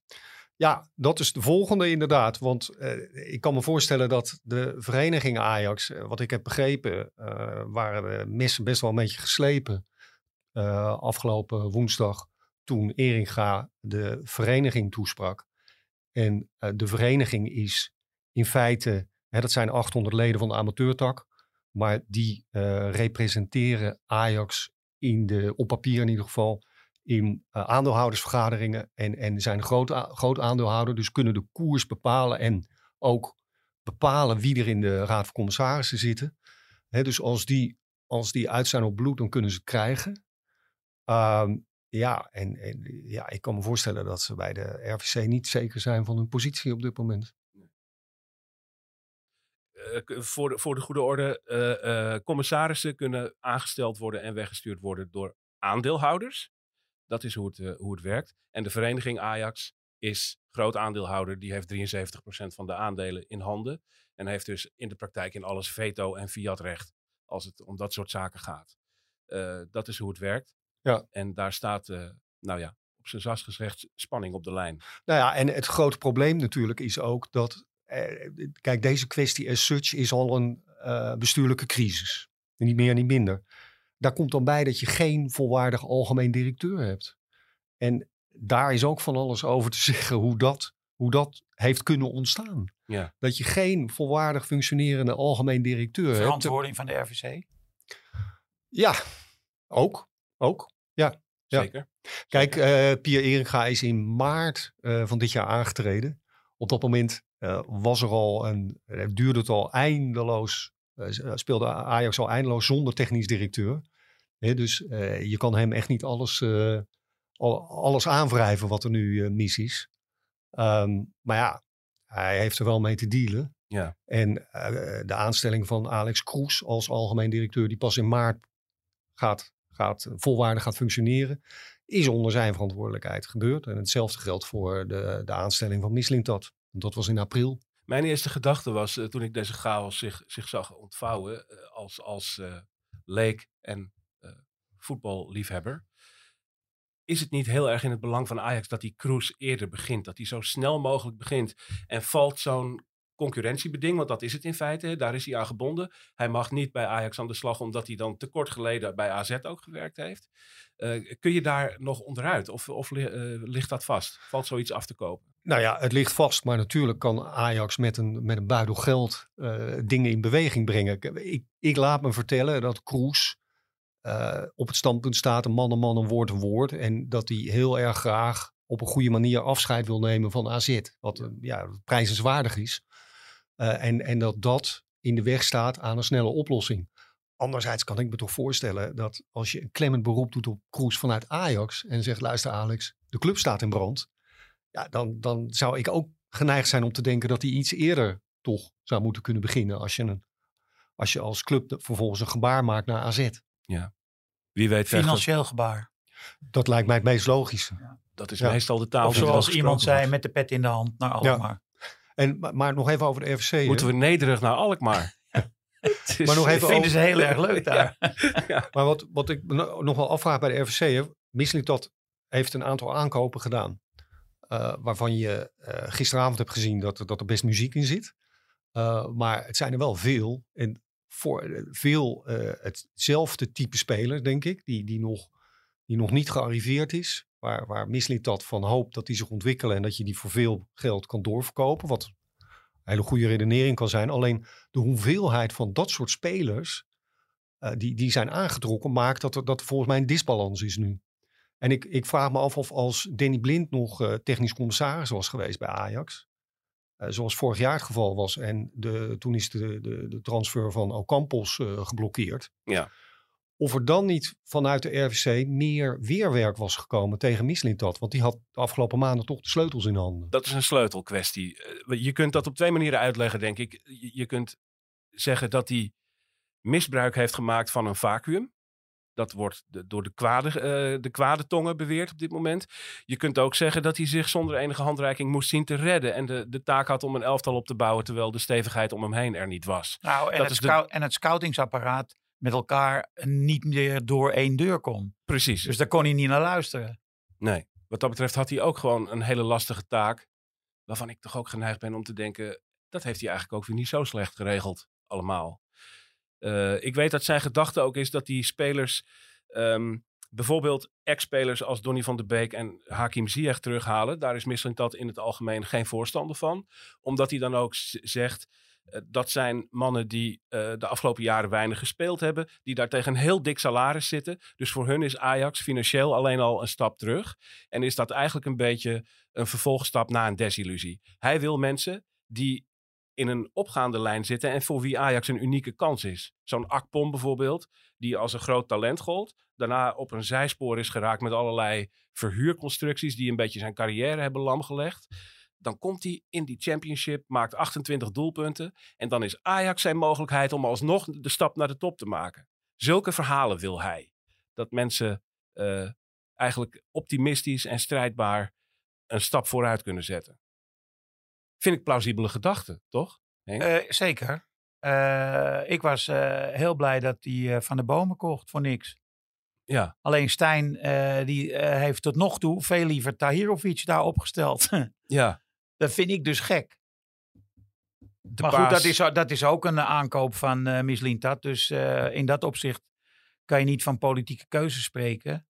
Ja, dat is de volgende inderdaad. Want eh, ik kan me voorstellen dat de vereniging Ajax, eh, wat ik heb begrepen, eh, waren de messen best wel een beetje geslepen afgelopen woensdag toen Eringa de vereniging toesprak. En de vereniging is in feite, hè, dat zijn 800 leden van de amateurtak, maar die eh, representeren Ajax in de, op papier in ieder geval in eh, aandeelhoudersvergaderingen en, en zijn groot, groot aandeelhouder, dus kunnen de koers bepalen en ook bepalen wie er in de raad van commissarissen zitten. Dus als die, als die uit zijn op bloed, dan kunnen ze het krijgen. Ehm, ja, en, en ja, ik kan me voorstellen dat ze bij de RVC niet zeker zijn van hun positie op dit moment. Eh, voor, de, voor de goede orde, eh, eh, commissarissen kunnen aangesteld worden en weggestuurd worden door aandeelhouders. Dat is hoe het, hoe het werkt. En de vereniging Ajax is groot aandeelhouder. Die heeft 73% van de aandelen in handen. En heeft dus in de praktijk in alles veto en fiatrecht als het om dat soort zaken gaat. Dat is hoe het werkt. Ja. En daar staat, nou ja, op zijn gezegd, spanning op de lijn. Nou ja, en het grote probleem natuurlijk is ook dat, kijk, deze kwestie as such is al een eh, bestuurlijke crisis. Niet meer, niet minder. Daar komt dan bij dat je geen volwaardig algemeen directeur hebt. En daar is ook van alles over te zeggen hoe dat, hoe dat heeft kunnen ontstaan. Ja. Dat je geen volwaardig functionerende algemeen directeur hebt. Verantwoording van de RVC. Ja, ook. Ook. Ja. Ja. Zeker. Kijk, eh Pierre Eringa is in maart eh, van dit jaar aangetreden. Op dat moment eh, was er al een, eh, duurde het al eindeloos, eh, speelde Ajax al eindeloos zonder technisch directeur. Dus je kan hem echt niet alles, al- alles aanwrijven wat er nu mis is. Ehm, maar ja, hij heeft er wel mee te dealen. Ja. En de aanstelling van Alex Kroes als algemeen directeur, die pas in maart gaat, gaat, volwaardig gaat functioneren, is onder zijn verantwoordelijkheid gebeurd. En hetzelfde geldt voor de, de aanstelling van Mislintat. Dat was in april. Mijn eerste gedachte was, eh, toen ik deze chaos zich, zich zag ontvouwen, eh, als, als eh, leek en voetballiefhebber, is het niet heel erg in het belang van Ajax dat die cruise eerder begint, dat hij zo snel mogelijk begint en valt zo'n concurrentiebeding, want dat is het in feite, daar is hij aan gebonden. Hij mag niet bij Ajax aan de slag, omdat hij dan te kort geleden bij AZ ook gewerkt heeft. Eh, kun je daar nog onderuit of, of eh, ligt dat vast? Valt zoiets af te kopen? Nou ja, het ligt vast, maar natuurlijk kan Ajax met een, met een buidel geld eh, dingen in beweging brengen. Ik, ik, laat me vertellen dat Kroes op het standpunt staat, een man een man, een woord een woord. En dat hij heel erg graag op een goede manier afscheid wil nemen van AZ. Wat ja, prijzenswaardig is. Eh, en, en dat dat in de weg staat aan een snelle oplossing. Anderzijds kan ik me toch voorstellen dat als je een klemmend beroep doet op Kroes vanuit Ajax en zegt, luister Alex, de club staat in brand. Ja, dan, dan zou ik ook geneigd zijn om te denken dat hij iets eerder toch zou moeten kunnen beginnen als je, een, als, je als club vervolgens een gebaar maakt naar AZ. Wie weet. Financieel gebaar. Dat lijkt mij het meest logische. dat is Ja. meestal de taal Of die zoals iemand zei, wordt. met de pet in de hand naar Alkmaar. En, maar, nog even over de RFC. hè. Moeten we nederig naar Alkmaar? Is- Maar nog even Vinden ze heel erg leuk daar. Maar wat, wat ik nog wel afvraag bij de RVC, hè, Mislintat heeft een aantal aankopen gedaan. eh, waarvan je eh, gisteravond hebt gezien dat, er- dat er best muziek in zit. Eh, maar het zijn er wel veel. En voor veel hetzelfde type speler, denk ik, die, die, nog, die nog niet gearriveerd is. Waar, waar Mislintat van hoopt dat die zich ontwikkelen en dat je die voor veel geld kan doorverkopen. Wat een hele goede redenering kan zijn. Alleen de hoeveelheid van dat soort spelers eh, die, die zijn aangetrokken, maakt dat er, dat volgens mij een disbalans is nu. En ik, ik vraag me af of als Danny Blind nog eh, technisch commissaris was geweest bij Ajax, eh, zoals vorig jaar het geval was, en de, toen is de, de, de transfer van Ocampos geblokkeerd. Ja. Of er dan niet vanuit de RVC meer weerwerk was gekomen tegen Mislintat. Want die had de afgelopen maanden toch de sleutels in handen. Dat is een sleutelkwestie. Eh, Je kunt dat op twee manieren uitleggen, denk ik. Je- kunt zeggen dat hij misbruik heeft gemaakt van een vacuüm. Dat wordt de- door de kwade, eh, de kwade tongen beweerd op dit moment. Je kunt ook zeggen dat hij zich zonder enige handreiking moest zien te redden. En de, de taak had om een elftal op te bouwen terwijl de stevigheid om hem heen er niet was. Nou, en, Dat het is de- en het scoutingsapparaat met elkaar niet meer door één deur kon. Precies. Dus daar kon hij niet naar luisteren. Nee. Wat dat betreft had hij ook gewoon een hele lastige taak. waarvan ik toch ook geneigd ben om te denken, dat heeft hij eigenlijk ook weer niet zo slecht geregeld allemaal. Eh, ik weet dat zijn gedachte ook is dat die spelers, ehm, bijvoorbeeld ex-spelers als Donny van der Beek en Hakim Ziyech terughalen. Daar is Mislintat in het algemeen geen voorstander van. Omdat hij dan ook zegt, dat zijn mannen die eh, de afgelopen jaren weinig gespeeld hebben. Die daar tegen een heel dik salaris zitten. Dus voor hun is Ajax financieel alleen al een stap terug. En is dat eigenlijk een beetje een vervolgstap na een desillusie. Hij wil mensen die in een opgaande lijn zitten en voor wie Ajax een unieke kans is. Zo'n Akpom bijvoorbeeld, die als een groot talent gold. Daarna op een zijspoor is geraakt met allerlei verhuurconstructies die een beetje zijn carrière hebben lamgelegd. Dan komt hij in die championship, maakt 28 doelpunten. En dan is Ajax zijn mogelijkheid om alsnog de stap naar de top te maken. Zulke verhalen wil hij. Dat mensen eh, eigenlijk optimistisch en strijdbaar een stap vooruit kunnen zetten. Vind ik plausibele gedachten, toch? Eh, zeker. Eh, ik was heel blij dat hij van de bomen kocht voor niks. ja, Alleen Stijn die, heeft tot nog toe veel liever Tahirovic daar opgesteld. ja. Dat vind ik dus gek. De maar goed, dat is, dat is ook een aankoop van eh Mislintat. Dus eh, in dat opzicht kan je niet van politieke keuzes spreken.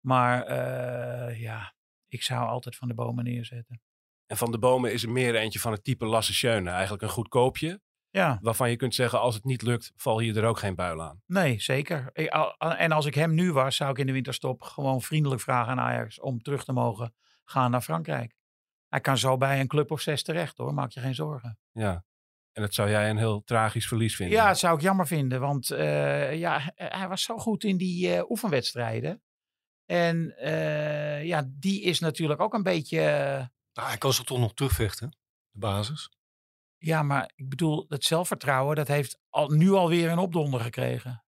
Maar eh, ja, ik zou altijd van de bomen neerzetten. En Van de Bomen is er meer eentje van het type Lasse Schöne. Eigenlijk een goedkoopje. Ja, Waarvan je kunt zeggen, als het niet lukt, val hier er ook geen buil aan. nee, zeker. Al- En als ik hem nu was, zou ik in de winterstop gewoon vriendelijk vragen aan Ajax om terug te mogen gaan naar Frankrijk. Hij kan zo bij een club of zes terecht hoor, maak je geen zorgen. Ja. En dat zou jij een heel tragisch verlies vinden. Ja, dat zou ik jammer vinden, want eh, ja, h- hij was zo goed in die eh, oefenwedstrijden. En eh, ja, die is natuurlijk ook een beetje. eh, Nou, hij kan zich toch nog terugvechten, de basis. ja, maar ik bedoel, het zelfvertrouwen, dat heeft al, nu alweer een opdonder gekregen.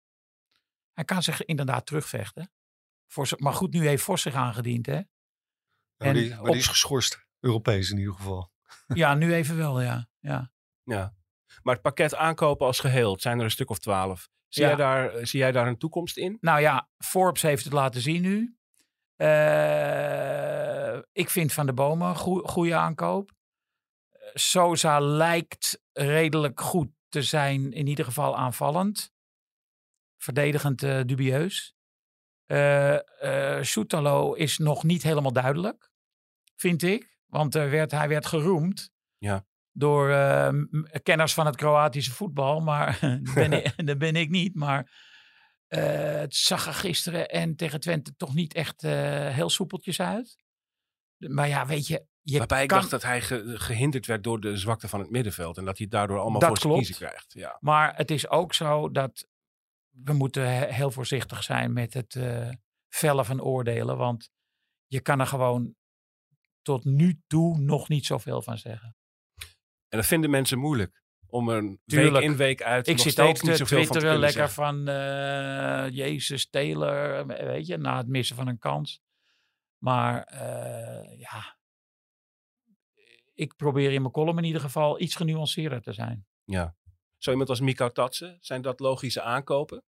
Hij kan zich inderdaad terugvechten. Voor, maar goed, nu heeft Vos zich aangediend, hè? Maar, En die, maar op- die is geschorst, Europees in ieder geval. Ja, nu even wel, ja. ja. Ja. Maar het pakket aankopen als geheel, het zijn er een stuk of twaalf. Zie, Ja. jij, daar, zie jij daar een toekomst in? Nou ja, Forbes heeft het laten zien nu. Eh, ik vind Van de Bomen een goe- goede aankoop. Eh, Sosa lijkt redelijk goed te zijn, in ieder geval aanvallend. Verdedigend eh, dubieus. Eh eh, Soetalo is nog niet helemaal duidelijk, vind ik. Want er werd, hij werd geroemd Ja. door eh, m- kenners van het Kroatische voetbal. Maar dat, ben ik, dat ben ik niet. Maar eh, het zag er gisteren en tegen Twente toch niet echt eh, heel soepeltjes uit. Maar ja, weet je, je Waarbij ik kan, dacht dat hij ge- gehinderd werd door de zwakte van het middenveld. En dat hij daardoor allemaal Dat voor zijn kiezen krijgt. Ja. Maar het is ook zo dat we moeten he- heel voorzichtig zijn met het eh, vellen van oordelen. Want je kan er gewoon tot nu toe nog niet zoveel van zeggen. En dat vinden mensen moeilijk. Om een Tuurlijk. week in, week uit Ik nog zit ook niet zoveel van te lekker zeggen. van eh, Jezus, Taylor, weet je, na het missen van een kans. Maar eh, ja, ik probeer in mijn column in ieder geval iets genuanceerder te zijn. Ja. Zo iemand als Mikau Tatsen, zijn dat logische aankopen?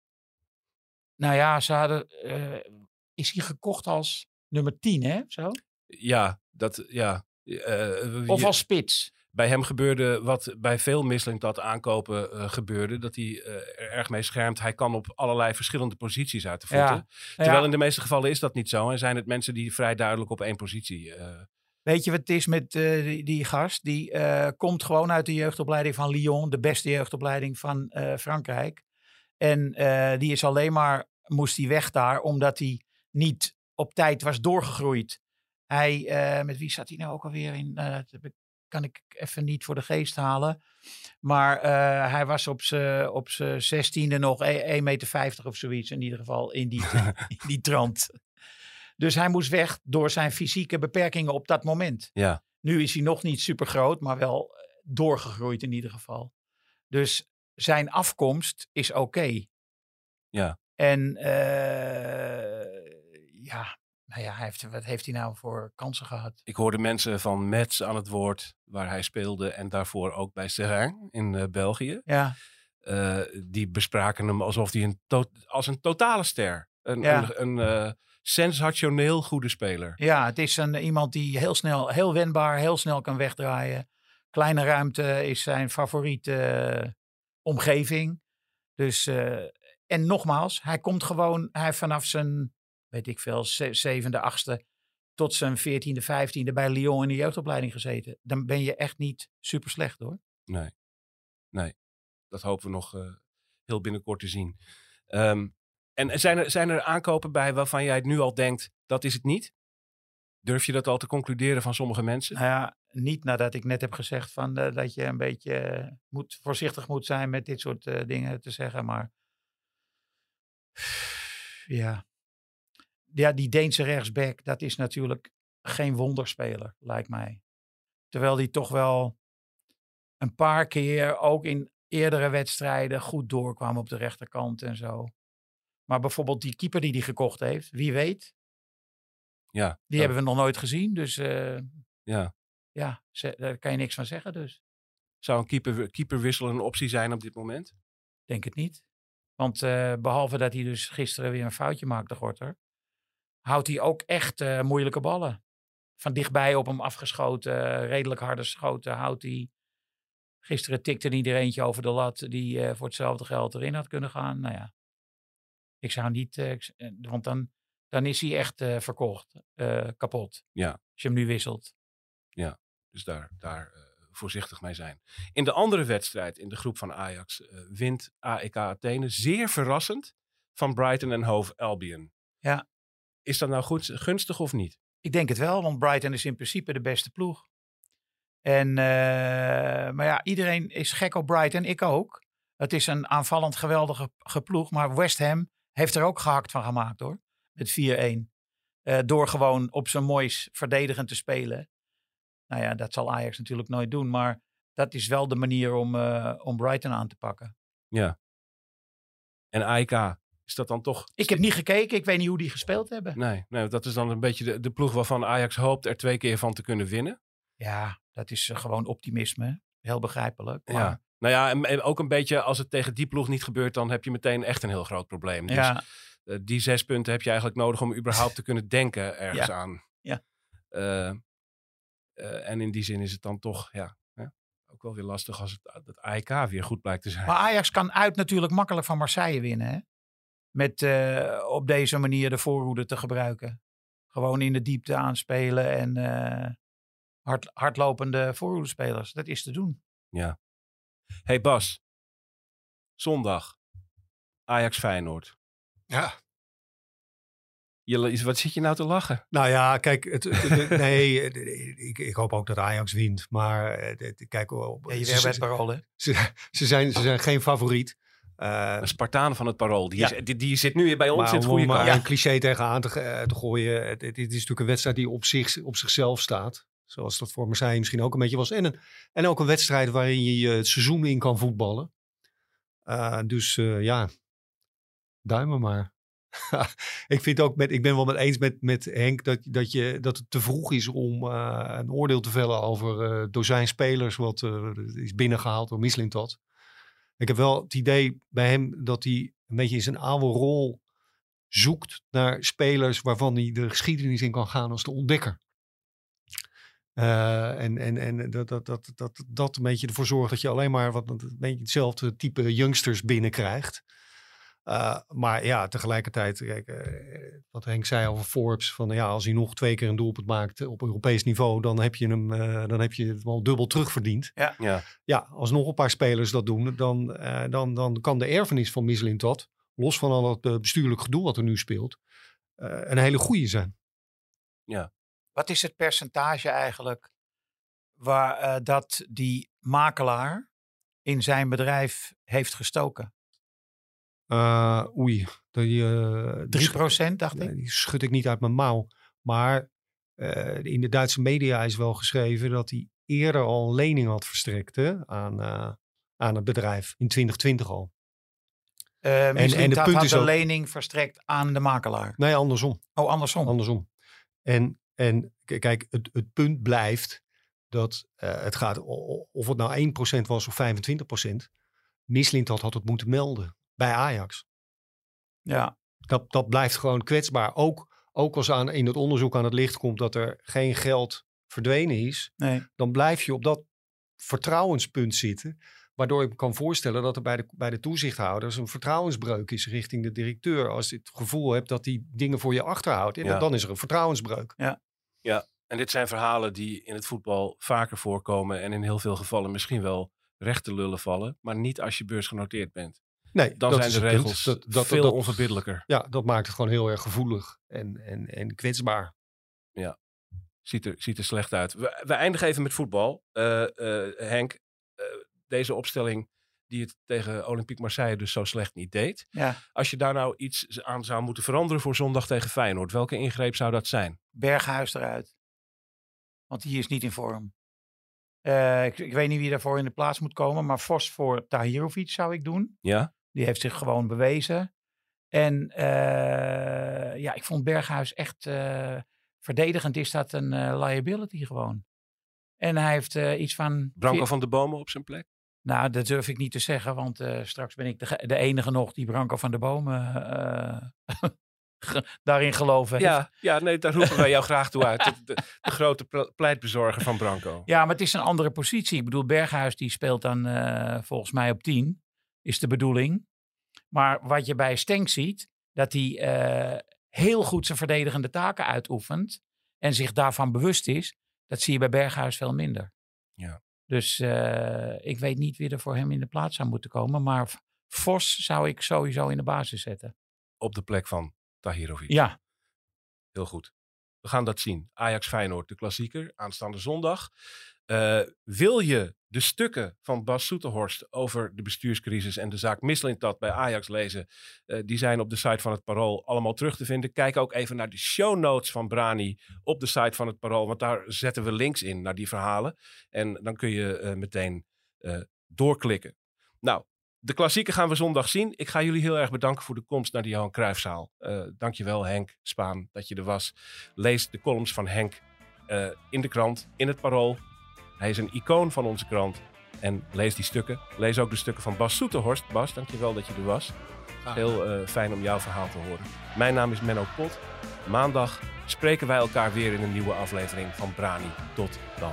Nou ja, ze hadden, eh, is hij gekocht als nummer 10, hè? Zo? Ja, dat, ja. Eh, Of als spits? bij hem gebeurde wat bij veel dat aankopen eh, gebeurde. Dat hij eh, er erg mee schermt. Hij kan op allerlei verschillende posities uit de voeten. Ja. Terwijl Ja. in de meeste gevallen is dat niet zo. En zijn het mensen die vrij duidelijk op één positie... Weet je wat het is met die, die gast? Die komt gewoon uit de jeugdopleiding van Lyon, de beste jeugdopleiding van Frankrijk. En die is alleen maar, moest hij weg daar, omdat hij niet op tijd was doorgegroeid. Hij, eh, met wie zat hij nou ook alweer in? Eh, dat kan ik even niet voor de geest halen. Maar eh, hij was op zijn op zestiende nog 1,50 meter of zoiets. In ieder geval in die, in die trant. Dus hij moest weg door zijn fysieke beperkingen op dat moment. ja. Nu is hij nog niet super groot, maar wel doorgegroeid in ieder geval. Dus zijn afkomst is oké. Ja. En ja, nou ja, hij heeft, wat heeft hij nou voor kansen gehad? Ik hoorde mensen van Metz aan het woord, waar hij speelde. En daarvoor ook bij Serrain in eh, België. Ja, Eh, die bespraken hem alsof hij een, als een totale ster. Een, Ja. een, een eh, sensationeel goede speler. Ja, het is een, iemand die heel snel, heel wendbaar, heel snel kan wegdraaien. Kleine ruimte is zijn favoriete omgeving. Dus, en nogmaals, hij komt gewoon, hij vanaf zijn, weet ik veel, ze- zevende, achtste tot zijn veertiende, vijftiende bij Lyon in de jeugdopleiding gezeten. Dan ben je echt niet super slecht hoor. Nee, nee. Dat hopen we nog eh, heel binnenkort te zien. Ehm, en zijn er, zijn er aankopen bij waarvan jij het nu al denkt, dat is het niet? Durf je dat al te concluderen van sommige mensen? Nou ja, niet nadat ik net heb gezegd van, eh, dat je een beetje eh, moet, voorzichtig moet zijn met dit soort dingen te zeggen. Maar ja. Ja, die Deense rechtsback, dat is natuurlijk geen wonderspeler, lijkt mij. Terwijl die toch wel een paar keer ook in eerdere wedstrijden goed doorkwam op de rechterkant en zo. Maar bijvoorbeeld die keeper die die gekocht heeft, wie weet, Ja, die hebben we nog nooit gezien. Dus eh, ja. ja, daar kan je niks van zeggen dus. Zou een keeper, keeperwissel een optie zijn op dit moment? Denk het niet. Want eh, behalve dat hij dus gisteren weer een foutje maakte, Gorter, houdt hij ook echt eh, moeilijke ballen. Van dichtbij op hem afgeschoten, redelijk harde schoten houdt hij. Gisteren tikte hij er eentje over de lat die eh, voor hetzelfde geld erin had kunnen gaan. Nou ja, ik zou niet, ik eh, want dan, dan is hij echt verkocht, kapot. Ja. Als je hem nu wisselt. Dus daar, daar voorzichtig mee zijn. In de andere wedstrijd in de groep van Ajax wint AEK Athene zeer verrassend van Brighton en Hove Albion. Ja. Is dat nou goed, gunstig of niet? Ik denk het wel, want Brighton is in principe de beste ploeg. En, eh, maar ja, iedereen is gek op Brighton, ik ook. Het is een aanvallend geweldige ge- ploeg, maar West Ham heeft er ook gehakt van gemaakt hoor. Met 4-1. Eh, door gewoon op zijn moois verdedigend te spelen. Nou ja, dat zal Ajax natuurlijk nooit doen, maar dat is wel de manier om, eh, om Brighton aan te pakken. Ja. En AEK, is dat dan toch... Ik heb niet gekeken, ik weet niet hoe die gespeeld hebben. Nee, nee, dat is dan een beetje de, de ploeg waarvan Ajax hoopt er twee keer van te kunnen winnen. Ja, dat is eh, gewoon optimisme. Heel begrijpelijk. Maar, Ja. Nou ja, en, en ook een beetje als het tegen die ploeg niet gebeurt, dan heb je meteen echt een heel groot probleem. Dus ja. eh, die zes punten heb je eigenlijk nodig om überhaupt te kunnen denken ergens Ja. aan. Ja. Eh, en in die zin is het dan toch ja, hè, ook wel weer lastig als het dat AEK weer goed blijkt te zijn. Maar Ajax kan uit natuurlijk makkelijk van Marseille winnen. Hè? Met eh, op deze manier de voorhoede te gebruiken. Gewoon in de diepte aanspelen en eh, hard, hardlopende voorhoedespelers. Dat is te doen. hey Bas, zondag Ajax Feyenoord. Ja. Je, wat zit je nou te lachen? Nou ja, kijk, het, het- het- nee, ik, ik hoop ook dat Ajax wint. Maar eh, het- kijk, op- Ja, je ze, werkt bij ze, het parool, hè? ze, ze zijn, ze zijn geen favoriet. Eh, Een Spartaan van het Parool. Die, Ja. is, die, die zit nu bij ons in het goede maar kant. een cliché tegenaan te, eh, te gooien. Het, het is natuurlijk een wedstrijd die op, zich, op zichzelf staat. Zoals dat voor Marseille misschien ook een beetje was. En, een, en ook een wedstrijd waarin je je het seizoen in kan voetballen. Eh, dus eh, ja, duimen maar. ik, vind ook met, ik ben wel met eens met, met Henk dat, dat, je, dat het te vroeg is om eh, een oordeel te vellen over eh dozijn spelers wat eh, is binnengehaald door Mislintat. Ik heb wel het idee bij hem dat hij een beetje in zijn oude rol zoekt naar spelers waarvan hij de geschiedenis in kan gaan als de ontdekker. Eh, en en, en dat, dat, dat, dat, dat een beetje ervoor zorgt dat je alleen maar wat, een beetje hetzelfde type youngsters binnenkrijgt. Eh, maar ja, tegelijkertijd, kijk, eh, wat Henk zei over Forbes, van ja, als hij nog twee keer een doelpunt maakt op Europees niveau, dan heb je hem, eh, dan heb je het wel dubbel terugverdiend. Ja. Ja, als nog een paar spelers dat doen, dan, eh, dan, dan kan de erfenis van Mislintat, los van al het bestuurlijk gedoe wat er nu speelt, eh, een hele goede zijn. Wat is het percentage eigenlijk waar eh, dat die makelaar in zijn bedrijf heeft gestoken? Eh, oei, die, eh, die 3% dacht ik. die schud ik niet uit mijn mouw. Maar eh, in de Duitse media is wel geschreven dat hij eerder al een lening had verstrekt hè, aan, aan het bedrijf. In 2020 al. En misschien het punt had is de ook- lening verstrekt aan de makelaar. Nee, andersom. Oh, andersom. andersom. En, en kijk, het, het punt blijft dat het gaat, of het nou 1% was of 25%. Mislintat had het moeten melden bij Ajax. Ja. Dat, dat blijft gewoon kwetsbaar. Ook ook als aan, in het onderzoek aan het licht komt dat er geen geld verdwenen is, Nee. dan blijf je op dat vertrouwenspunt zitten. Waardoor ik me kan voorstellen dat er bij de, bij de toezichthouders een vertrouwensbreuk is richting de directeur. Als je het gevoel hebt dat die dingen voor je achterhoudt, en Ja. dan is er een vertrouwensbreuk. En dit zijn verhalen die in het voetbal vaker voorkomen en in heel veel gevallen misschien wel recht te lullen vallen, maar niet als je beursgenoteerd bent. Nee, Dan dat zijn de regels Dat- dat- veel dat- onverbiddelijker. Ja, dat maakt het gewoon heel erg gevoelig en, en, en kwetsbaar. Ziet er, ziet er slecht uit. We, we eindigen even met voetbal. Eh, eh, Henk, eh, deze opstelling die het tegen Olympique Marseille dus zo slecht niet deed. Ja. Als je daar nou iets aan zou moeten veranderen voor zondag tegen Feyenoord, welke ingreep zou dat zijn? Berghuis eruit. Want die is niet in vorm. Eh, ik, ik weet niet wie daarvoor in de plaats moet komen. Maar Vos voor Tahirovic zou ik doen. Ja? Die heeft zich gewoon bewezen. En eh, ja, ik vond Berghuis echt eh, verdedigend. Is dat een eh, liability gewoon. En hij heeft iets van... Branco vier- van de Bomen op zijn plek? Nou, dat durf ik niet te zeggen. Want straks ben ik de, ge- de enige nog die Branco van de Bomen daarin geloven heeft. Ja, ja, nee, daar roepen wij jou graag toe uit. De, de, de grote ple- pleitbezorger van Branco. Ja, maar het is een andere positie. Ik bedoel, Berghuis die speelt dan volgens mij op 10, is de bedoeling. Maar wat je bij Stenk ziet, dat hij eh, heel goed zijn verdedigende taken uitoefent en zich daarvan bewust is, dat zie je bij Berghuis veel minder. Ja. Dus eh, ik weet niet wie er voor hem in de plaats zou moeten komen, maar Vos zou ik sowieso in de basis zetten. Op de plek van Tahirovic. Ja, Heel goed. We gaan dat zien. Ajax Feyenoord, de klassieker, aanstaande zondag. Eh, wil je de stukken van Bas Soeterhorst over de bestuurscrisis en de zaak Mislintat bij Ajax lezen? Eh, die zijn op de site van het Parool allemaal terug te vinden. Kijk ook even naar de show notes van Brani op de site van het Parool, want daar zetten we links in naar die verhalen. En dan kun je eh, meteen doorklikken. Nou, de klassieker gaan we zondag zien. Ik ga jullie heel erg bedanken voor de komst naar de Johan Cruijffzaal. Dankjewel Henk Spaan dat je er was. Lees de columns van Henk in de krant, in het Parool. Hij is een icoon van onze krant. En lees die stukken. Lees ook de stukken van Bas Soeterhorst. Bas, dankjewel dat je er was. Heel eh, fijn om jouw verhaal te horen. Mijn naam is Menno Pot. Maandag spreken wij elkaar weer in een nieuwe aflevering van Brani. Tot dan.